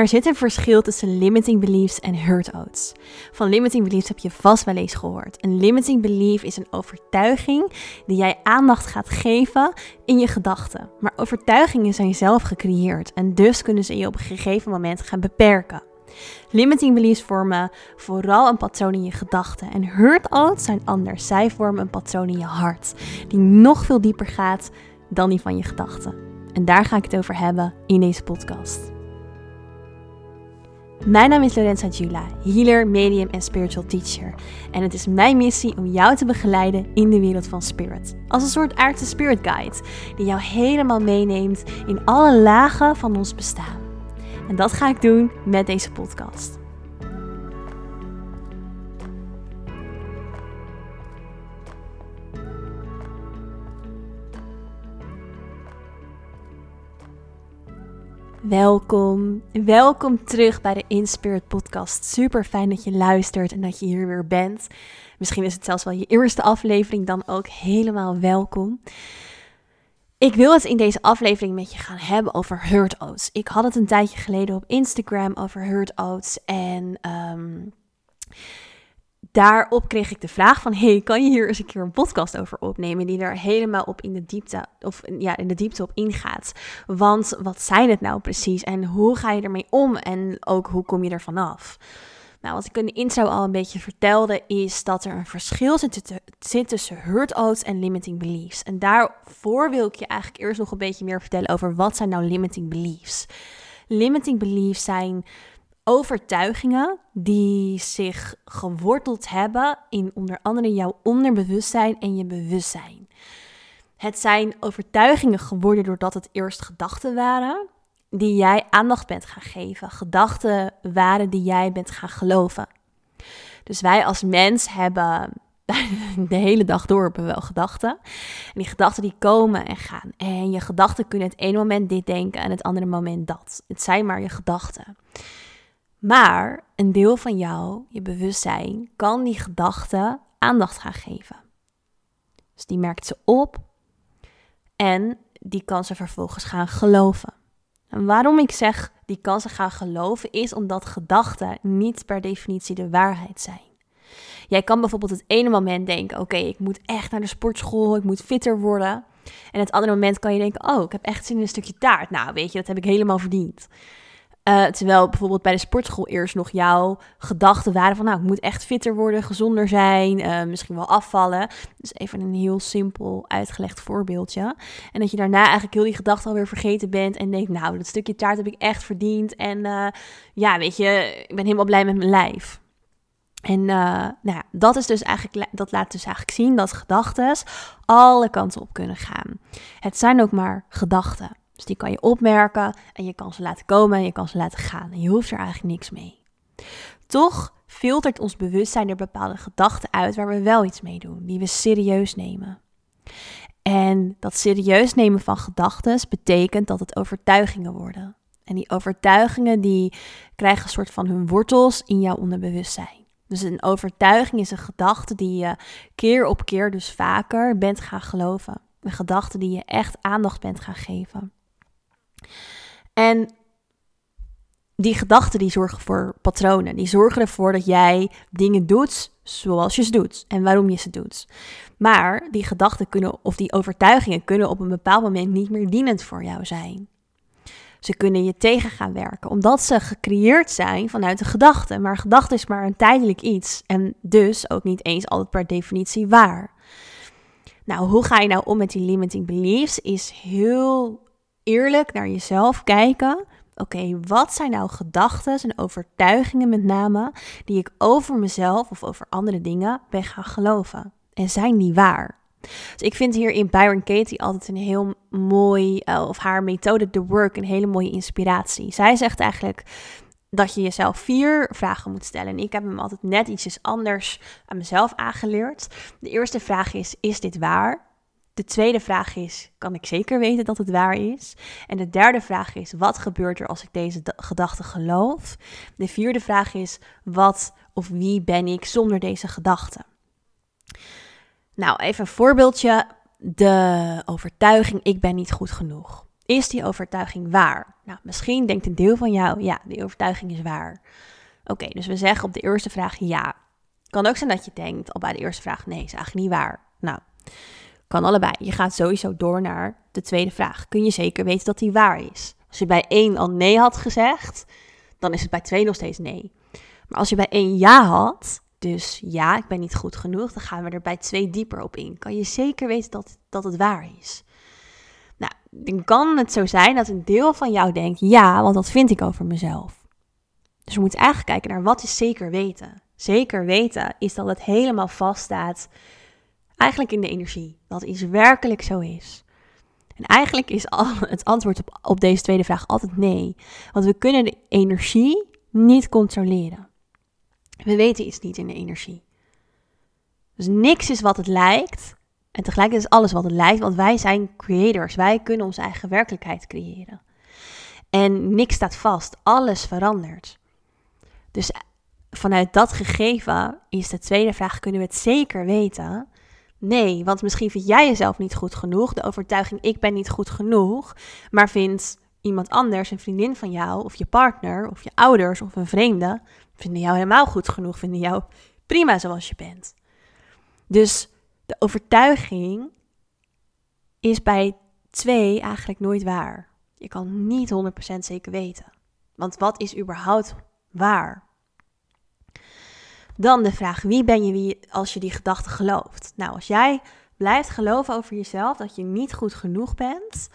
Er zit een verschil tussen limiting beliefs en hurt outs. Van limiting beliefs heb je vast wel eens gehoord. Een limiting belief is een overtuiging die jij aandacht gaat geven in je gedachten. Maar overtuigingen zijn zelf gecreëerd en dus kunnen ze je op een gegeven moment gaan beperken. Limiting beliefs vormen vooral een patroon in je gedachten en hurt outs zijn anders. Zij vormen een patroon in je hart die nog veel dieper gaat dan die van je gedachten. En daar ga ik het over hebben in deze podcast. Mijn naam is Lorenza Jula, healer, medium en spiritual teacher. En het is mijn missie om jou te begeleiden in de wereld van spirit. Als een soort aardse spirit guide, die jou helemaal meeneemt in alle lagen van ons bestaan. En dat ga ik doen met deze podcast. Welkom, welkom terug bij de Inspirit podcast. Super fijn dat je luistert en dat je hier weer bent. Misschien is het zelfs wel je eerste aflevering, dan ook helemaal welkom. Ik wil het in deze aflevering met je gaan hebben over hurt oats. Ik had het een tijdje geleden op Instagram over hurt oats en um, daarop kreeg ik de vraag van, hey, kan je hier eens een keer een podcast over opnemen die er helemaal op in de diepte, of ja, in de diepte op ingaat? Want wat zijn het nou precies en hoe ga je ermee om en ook hoe kom je er vanaf? Nou, wat ik in de intro al een beetje vertelde, is dat er een verschil zit, zit tussen hurt oats en limiting beliefs. En daarvoor wil ik je eigenlijk eerst nog een beetje meer vertellen over wat zijn nou limiting beliefs. Limiting beliefs zijn overtuigingen die zich geworteld hebben in onder andere jouw onderbewustzijn en je bewustzijn. Het zijn overtuigingen geworden doordat het eerst gedachten waren die jij aandacht bent gaan geven, gedachten waren die jij bent gaan geloven. Dus wij als mens hebben de hele dag door hebben we wel gedachten. En die gedachten die komen en gaan. En je gedachten kunnen het ene moment dit denken en het andere moment dat. Het zijn maar je gedachten. Maar een deel van jou, je bewustzijn, kan die gedachten aandacht gaan geven. Dus die merkt ze op en die kan ze vervolgens gaan geloven. En waarom ik zeg die kan ze gaan geloven, is omdat gedachten niet per definitie de waarheid zijn. Jij kan bijvoorbeeld het ene moment denken: oké, ik moet echt naar de sportschool, ik moet fitter worden. En het andere moment kan je denken: oh, ik heb echt zin in een stukje taart. Nou, weet je, dat heb ik helemaal verdiend. Uh, terwijl bijvoorbeeld bij de sportschool eerst nog jouw gedachten waren van, nou, ik moet echt fitter worden, gezonder zijn, uh, misschien wel afvallen. Dus even een heel simpel uitgelegd voorbeeldje. En dat je daarna eigenlijk heel die gedachten alweer vergeten bent en denkt, nou, dat stukje taart heb ik echt verdiend. En uh, ja, weet je, ik ben helemaal blij met mijn lijf. En nou ja, dat is dus eigenlijk, dat laat dus eigenlijk zien dat gedachten alle kanten op kunnen gaan. Het zijn ook maar gedachten. Dus die kan je opmerken en je kan ze laten komen en je kan ze laten gaan. En je hoeft er eigenlijk niks mee. Toch filtert ons bewustzijn er bepaalde gedachten uit waar we wel iets mee doen, die we serieus nemen. En dat serieus nemen van gedachten betekent dat het overtuigingen worden. En die overtuigingen die krijgen een soort van hun wortels in jouw onderbewustzijn. Dus een overtuiging is een gedachte die je keer op keer, dus vaker, bent gaan geloven. Een gedachte die je echt aandacht bent gaan geven. En die gedachten die zorgen voor patronen. Die zorgen ervoor dat jij dingen doet zoals je ze doet en waarom je ze doet. Maar die gedachten kunnen of die overtuigingen kunnen op een bepaald moment niet meer dienend voor jou zijn. Ze kunnen je tegen gaan werken, omdat ze gecreëerd zijn vanuit de gedachte. Maar gedachte is maar een tijdelijk iets en dus ook niet eens altijd per definitie waar. Nou, hoe ga je nou om met die limiting beliefs? Is heel eerlijk naar jezelf kijken. Oké, wat zijn nou gedachten en overtuigingen met name die ik over mezelf of over andere dingen ben gaan geloven? En zijn die waar? Dus ik vind hier in Byron Katie altijd een heel mooi, uh, of haar methode The Work, een hele mooie inspiratie. Zij zegt eigenlijk dat je jezelf vier vragen moet stellen. En ik heb hem altijd net ietsjes anders aan mezelf aangeleerd. De eerste vraag is, is dit waar? De tweede vraag is: kan ik zeker weten dat het waar is? En de derde vraag is: wat gebeurt er als ik deze gedachte geloof? De vierde vraag is: wat of wie ben ik zonder deze gedachte? Nou, even een voorbeeldje. De overtuiging: ik ben niet goed genoeg. Is die overtuiging waar? Nou, misschien denkt een deel van jou, ja, die overtuiging is waar. Oké, dus we zeggen op de eerste vraag ja. Kan ook zijn dat je denkt al bij de eerste vraag, nee, is eigenlijk niet waar. Nou, kan allebei. Je gaat sowieso door naar de tweede vraag. Kun je zeker weten dat die waar is? Als je bij één al nee had gezegd, dan is het bij twee nog steeds nee. Maar als je bij één ja had, dus ja, ik ben niet goed genoeg, dan gaan we er bij twee dieper op in. Kan je zeker weten dat, dat het waar is? Nou, dan kan het zo zijn dat een deel van jou denkt, ja, want dat vind ik over mezelf. Dus we moeten eigenlijk kijken naar wat is zeker weten. Zeker weten is dat het helemaal vaststaat, eigenlijk in de energie. Dat iets werkelijk zo is. En eigenlijk is al het antwoord op, op deze tweede vraag altijd nee. Want we kunnen de energie niet controleren. We weten iets niet in de energie. Dus niks is wat het lijkt. En tegelijkertijd is alles wat het lijkt, want wij zijn creators. Wij kunnen onze eigen werkelijkheid creëren. En niks staat vast, alles verandert. Dus vanuit dat gegeven is de tweede vraag: kunnen we het zeker weten? Nee, want misschien vind jij jezelf niet goed genoeg. De overtuiging: ik ben niet goed genoeg. Maar vindt iemand anders, een vriendin van jou, of je partner, of je ouders, of een vreemde, vinden jou helemaal goed genoeg, vinden jou prima zoals je bent. Dus de overtuiging is bij twee eigenlijk nooit waar. Je kan niet 100% zeker weten. Want wat is überhaupt waar? Dan de vraag: wie ben je wie als je die gedachte gelooft? Nou, als jij blijft geloven over jezelf dat je niet goed genoeg bent,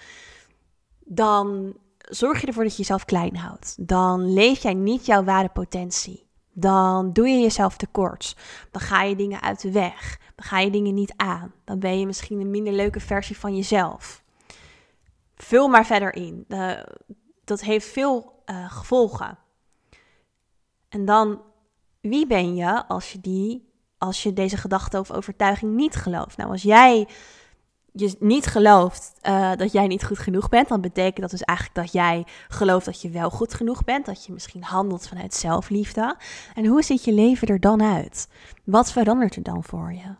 dan zorg je ervoor dat je jezelf klein houdt. Dan leef jij niet jouw ware potentie. Dan doe je jezelf tekort. Dan ga je dingen uit de weg. Dan ga je dingen niet aan. Dan ben je misschien een minder leuke versie van jezelf. Vul maar verder in. dat heeft veel uh, gevolgen. En dan, wie ben je als je, die, als je deze gedachte of overtuiging niet gelooft? Nou, als jij je niet gelooft uh, dat jij niet goed genoeg bent, dan betekent dat dus eigenlijk dat jij gelooft dat je wel goed genoeg bent. Dat je misschien handelt vanuit zelfliefde. En hoe ziet je leven er dan uit? Wat verandert er dan voor je?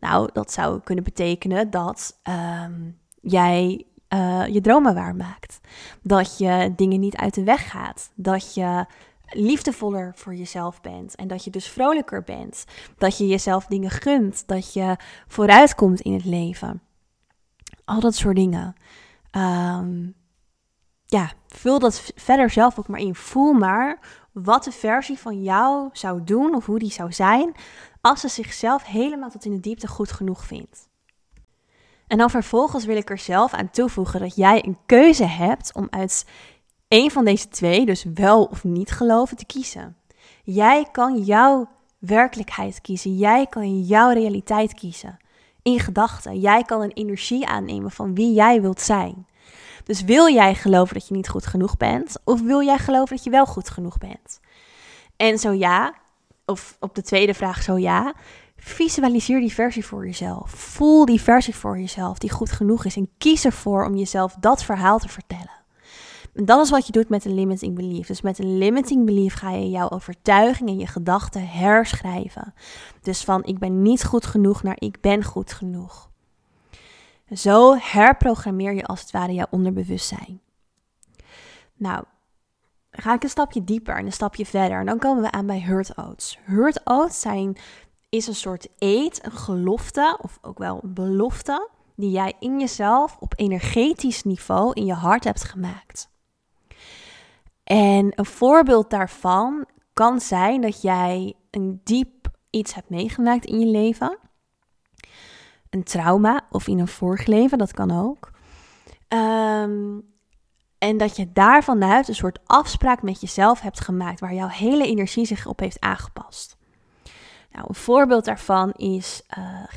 Nou, dat zou kunnen betekenen dat um, jij uh, je dromen waarmaakt. Dat je dingen niet uit de weg gaat. Dat je liefdevoller voor jezelf bent. En dat je dus vrolijker bent. Dat je jezelf dingen gunt. Dat je vooruitkomt in het leven. Al dat soort dingen. Um, ja, vul dat verder zelf ook maar in. Voel maar wat de versie van jou zou doen of hoe die zou zijn als ze zichzelf helemaal tot in de diepte goed genoeg vindt. En dan vervolgens wil ik er zelf aan toevoegen dat jij een keuze hebt om uit een van deze twee, dus wel of niet geloven, te kiezen. Jij kan jouw werkelijkheid kiezen. Jij kan jouw realiteit kiezen. In gedachten. Jij kan een energie aannemen van wie jij wilt zijn. Dus wil jij geloven dat je niet goed genoeg bent? Of wil jij geloven dat je wel goed genoeg bent? En zo ja, of op de tweede vraag zo ja, visualiseer die versie voor jezelf. Voel die versie voor jezelf die goed genoeg is. En kies ervoor om jezelf dat verhaal te vertellen. Dat is wat je doet met een limiting belief. Dus met een limiting belief ga je jouw overtuiging en je gedachten herschrijven. Dus van ik ben niet goed genoeg naar ik ben goed genoeg. Zo herprogrammeer je als het ware jouw onderbewustzijn. Nou, ga ik een stapje dieper en een stapje verder. En dan komen we aan bij hurt oaths. Hurt oaths zijn, is een soort eet, een gelofte of ook wel een belofte die jij in jezelf op energetisch niveau in je hart hebt gemaakt. En een voorbeeld daarvan kan zijn dat jij een diep iets hebt meegemaakt in je leven. Een trauma of in een vorig leven, dat kan ook. Um, en dat je daar vanuit een soort afspraak met jezelf hebt gemaakt waar jouw hele energie zich op heeft aangepast. Nou, een voorbeeld daarvan is,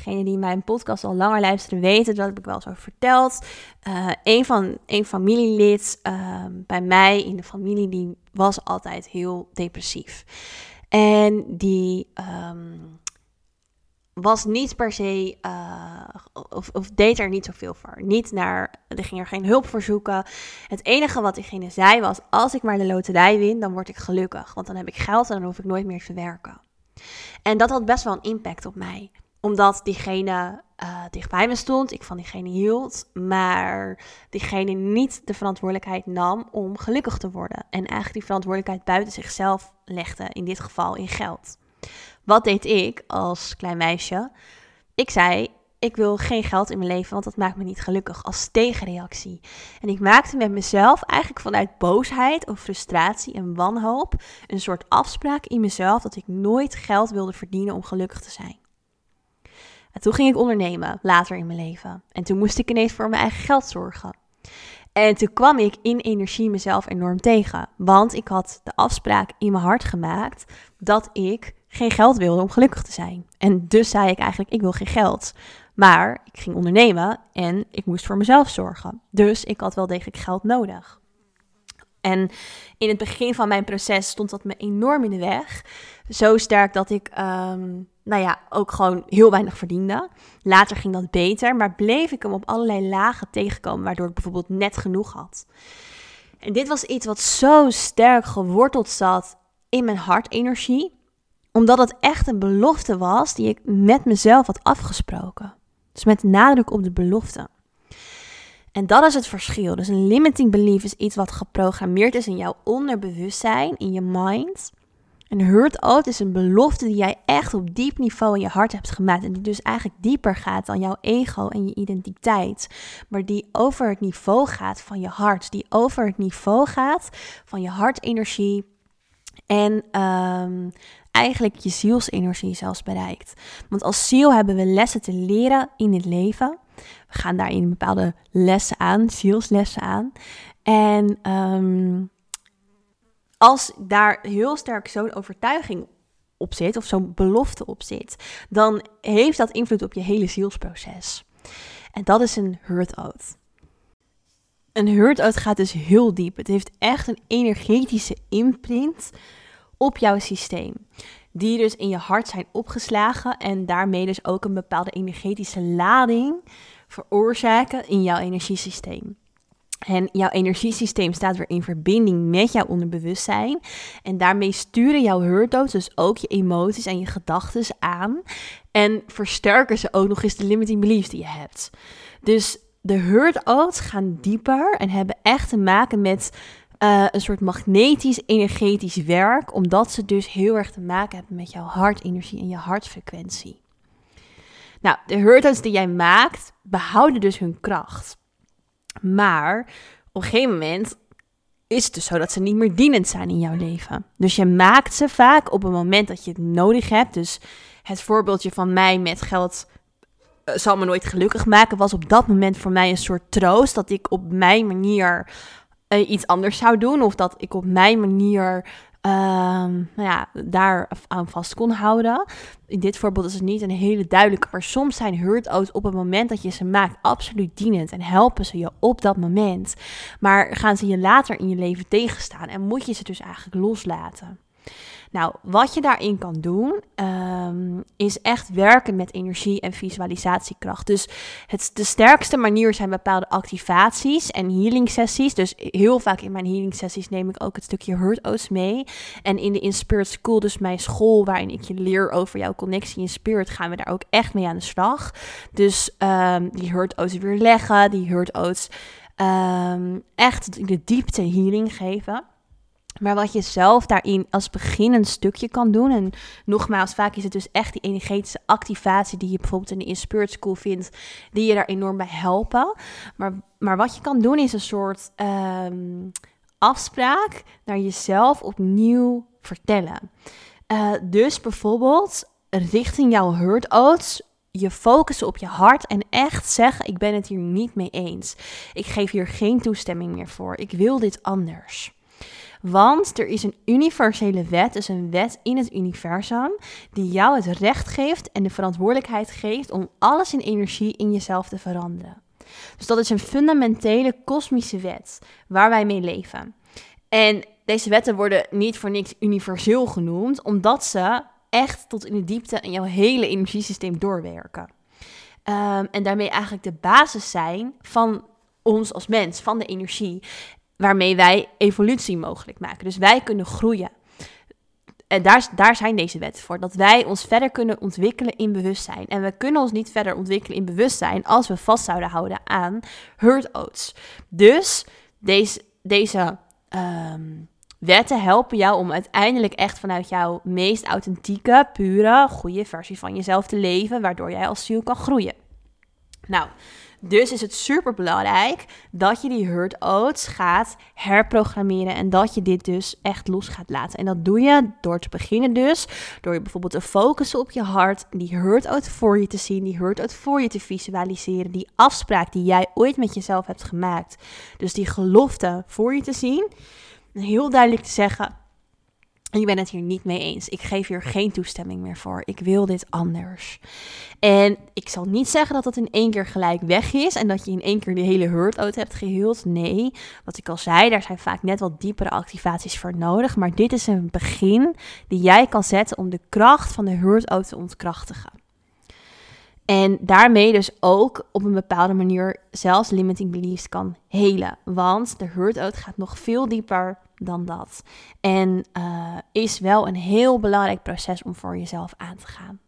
uh, die mijn podcast al langer luisteren weten, dat heb ik wel over verteld. Uh, een, van, een familielid uh, bij mij in de familie, die was altijd heel depressief. En die um, was niet per se, uh, of, of, deed er niet zoveel voor. Niet naar, er ging er geen hulp voor zoeken. Het enige wat diegene zei was, als ik maar de loterij win, dan word ik gelukkig. Want dan heb ik geld en dan hoef ik nooit meer te werken. En dat had best wel een impact op mij. Omdat diegene uh, dichtbij me stond, ik van diegene hield, maar diegene niet de verantwoordelijkheid nam om gelukkig te worden. En eigenlijk die verantwoordelijkheid buiten zichzelf legde, in dit geval in geld. Wat deed ik als klein meisje? Ik zei: Ik wil geen geld in mijn leven, want dat maakt me niet gelukkig. Als tegenreactie. En ik maakte met mezelf eigenlijk vanuit boosheid of frustratie en wanhoop een soort afspraak in mezelf dat ik nooit geld wilde verdienen om gelukkig te zijn. En toen ging ik ondernemen, later in mijn leven. En toen moest ik ineens voor mijn eigen geld zorgen. En toen kwam ik in energie mezelf enorm tegen. Want ik had de afspraak in mijn hart gemaakt dat ik geen geld wilde om gelukkig te zijn. En dus zei ik eigenlijk, ik wil geen geld. Maar ik ging ondernemen en ik moest voor mezelf zorgen. Dus ik had wel degelijk geld nodig. En in het begin van mijn proces stond dat me enorm in de weg. Zo sterk dat ik, ehm, nou ja, ook gewoon heel weinig verdiende. Later ging dat beter, maar bleef ik hem op allerlei lagen tegenkomen, waardoor ik bijvoorbeeld net genoeg had. En dit was iets wat zo sterk geworteld zat in mijn hartenergie, omdat het echt een belofte was die ik met mezelf had afgesproken. Dus met nadruk op de belofte. En dat is het verschil. Dus een limiting belief is iets wat geprogrammeerd is in jouw onderbewustzijn, in je mind. Een hurt out is een belofte die jij echt op diep niveau in je hart hebt gemaakt. En die dus eigenlijk dieper gaat dan jouw ego en je identiteit. Maar die over het niveau gaat van je hart. Die over het niveau gaat van je hartenergie. En um, eigenlijk je zielsenergie zelfs bereikt. Want als ziel hebben we lessen te leren in het leven. We gaan daarin bepaalde lessen aan, zielslessen aan. En um, als daar heel sterk zo'n overtuiging op zit, of zo'n belofte op zit, dan heeft dat invloed op je hele zielsproces. En dat is een hurt out. Een hurt out gaat dus heel diep. Het heeft echt een energetische imprint op jouw systeem. Die dus in je hart zijn opgeslagen en daarmee dus ook een bepaalde energetische lading veroorzaken in jouw energiesysteem. En jouw energiesysteem staat weer in verbinding met jouw onderbewustzijn. En daarmee sturen jouw hurtdoos dus ook je emoties en je gedachten aan. En versterken ze ook nog eens de limiting beliefs die je hebt. Dus de hurt gaan dieper en hebben echt te maken met uh, een soort magnetisch-energetisch werk. Omdat ze dus heel erg te maken hebben met jouw hartenergie en je hartfrequentie. Nou, de hurt die jij maakt, behouden dus hun kracht. Maar op een gegeven moment is het dus zo dat ze niet meer dienend zijn in jouw leven. Dus je maakt ze vaak op een moment dat je het nodig hebt. Dus het voorbeeldje van mij met geld uh, zal me nooit gelukkig maken, was op dat moment voor mij een soort troost dat ik op mijn manier uh, iets anders zou doen. Of dat ik op mijn manier um, nou ja, daar aan vast kon houden. In dit voorbeeld is het niet een hele duidelijke, maar soms zijn hurt op het moment dat je ze maakt absoluut dienend en helpen ze je op dat moment. Maar gaan ze je later in je leven tegenstaan en moet je ze dus eigenlijk loslaten. Nou, wat je daarin kan doen, um, is echt werken met energie en visualisatiekracht. Dus het, de sterkste manier zijn bepaalde activaties en healing sessies. Dus heel vaak in mijn healing sessies neem ik ook het stukje Hurt Oats mee. En in de Inspirit School, dus mijn school waarin ik je leer over jouw connectie in spirit, gaan we daar ook echt mee aan de slag. Dus um, die Hurt Oats weer leggen, die Hurt Oats um, echt in de diepte healing geven. Maar wat je zelf daarin als beginnend stukje kan doen. En nogmaals, vaak is het dus echt die energetische activatie die je bijvoorbeeld in de Inspirit School vindt. Die je daar enorm bij helpen. Maar, maar wat je kan doen is een soort um, afspraak naar jezelf opnieuw vertellen. Uh, dus bijvoorbeeld richting jouw hurt je focussen op je hart en echt zeggen: Ik ben het hier niet mee eens. Ik geef hier geen toestemming meer voor. Ik wil dit anders. Want er is een universele wet, dus een wet in het universum, die jou het recht geeft en de verantwoordelijkheid geeft om alles in energie in jezelf te veranderen. Dus dat is een fundamentele kosmische wet waar wij mee leven. En deze wetten worden niet voor niks universeel genoemd, omdat ze echt tot in de diepte in jouw hele energiesysteem doorwerken. Um, en daarmee eigenlijk de basis zijn van ons als mens, van de energie waarmee wij evolutie mogelijk maken. Dus wij kunnen groeien. En daar, daar zijn deze wetten voor. Dat wij ons verder kunnen ontwikkelen in bewustzijn. En we kunnen ons niet verder ontwikkelen in bewustzijn als we vast zouden houden aan hurt oats. Dus deze, deze ehm, wetten helpen jou om uiteindelijk echt vanuit jouw meest authentieke, pure, goede versie van jezelf te leven. Waardoor jij als ziel kan groeien. Nou, dus is het super belangrijk dat je die hurt oats gaat herprogrammeren en dat je dit dus echt los gaat laten. En dat doe je door te beginnen dus, door je bijvoorbeeld te focussen op je hart, die hurt oat voor je te zien, die hurt oat voor je te visualiseren, die afspraak die jij ooit met jezelf hebt gemaakt. Dus die gelofte voor je te zien. En heel duidelijk te zeggen, en ik ben het hier niet mee eens. Ik geef hier geen toestemming meer voor. Ik wil dit anders. En ik zal niet zeggen dat dat in één keer gelijk weg is en dat je in één keer die hele hurt out hebt geheeld. Nee, wat ik al zei, daar zijn vaak net wat diepere activaties voor nodig. Maar dit is een begin die jij kan zetten om de kracht van de hurt out te ontkrachtigen. En daarmee dus ook op een bepaalde manier zelfs limiting beliefs kan helen. Want de hurt out gaat nog veel dieper dan dat. En uh, is wel een heel belangrijk proces om voor jezelf aan te gaan.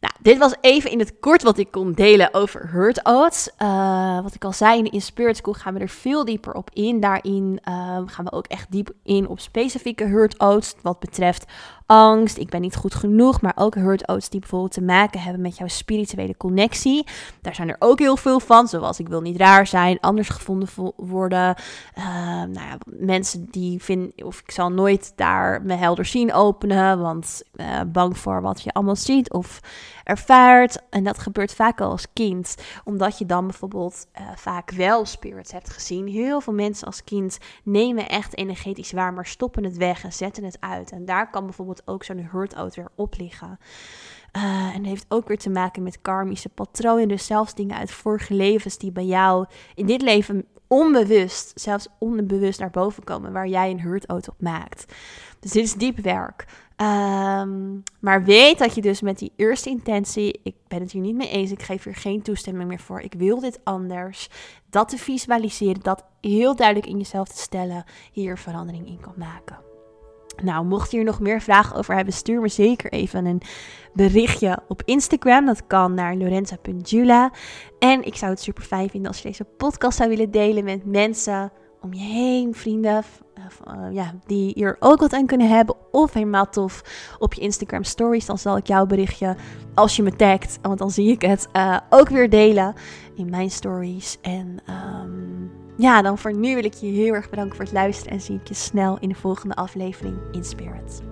Nou, dit was even in het kort wat ik kon delen over Hurt Oats. Uh, wat ik al zei, in Spirit School gaan we er veel dieper op in. Daarin uh, gaan we ook echt diep in op specifieke Hurt Oats. Wat betreft angst, ik ben niet goed genoeg, maar ook hurt oats die bijvoorbeeld te maken hebben met jouw spirituele connectie. Daar zijn er ook heel veel van, zoals ik wil niet raar zijn, anders gevonden worden. Uh, nou ja, mensen die vinden, of ik zal nooit daar mijn helder zien openen, want uh, bang voor wat je allemaal ziet of ervaart. En dat gebeurt vaak al als kind, omdat je dan bijvoorbeeld uh, vaak wel spirits hebt gezien. Heel veel mensen als kind nemen echt energetisch waar, maar stoppen het weg en zetten het uit. En daar kan bijvoorbeeld ook zo'n hurt-out weer op liggen. Uh, en heeft ook weer te maken met karmische patronen. Dus zelfs dingen uit vorige levens die bij jou in dit leven onbewust, zelfs onbewust naar boven komen, waar jij een hurt-out op maakt. Dus dit is diep werk. Um, maar weet dat je dus met die eerste intentie, ik ben het hier niet mee eens, ik geef hier geen toestemming meer voor, ik wil dit anders, dat te visualiseren, dat heel duidelijk in jezelf te stellen, hier verandering in kan maken. Nou, mocht je hier nog meer vragen over hebben, stuur me zeker even een berichtje op Instagram. Dat kan naar lorenza.jula. En ik zou het super fijn vinden als je deze podcast zou willen delen met mensen om je heen, vrienden, uh, ja, die hier ook wat aan kunnen hebben. Of helemaal tof op je Instagram stories. Dan zal ik jouw berichtje, als je me tagt, want dan zie ik het, uh, ook weer delen in mijn stories. En um, ja, dan voor nu wil ik je heel erg bedanken voor het luisteren en zie ik je snel in de volgende aflevering in Spirit.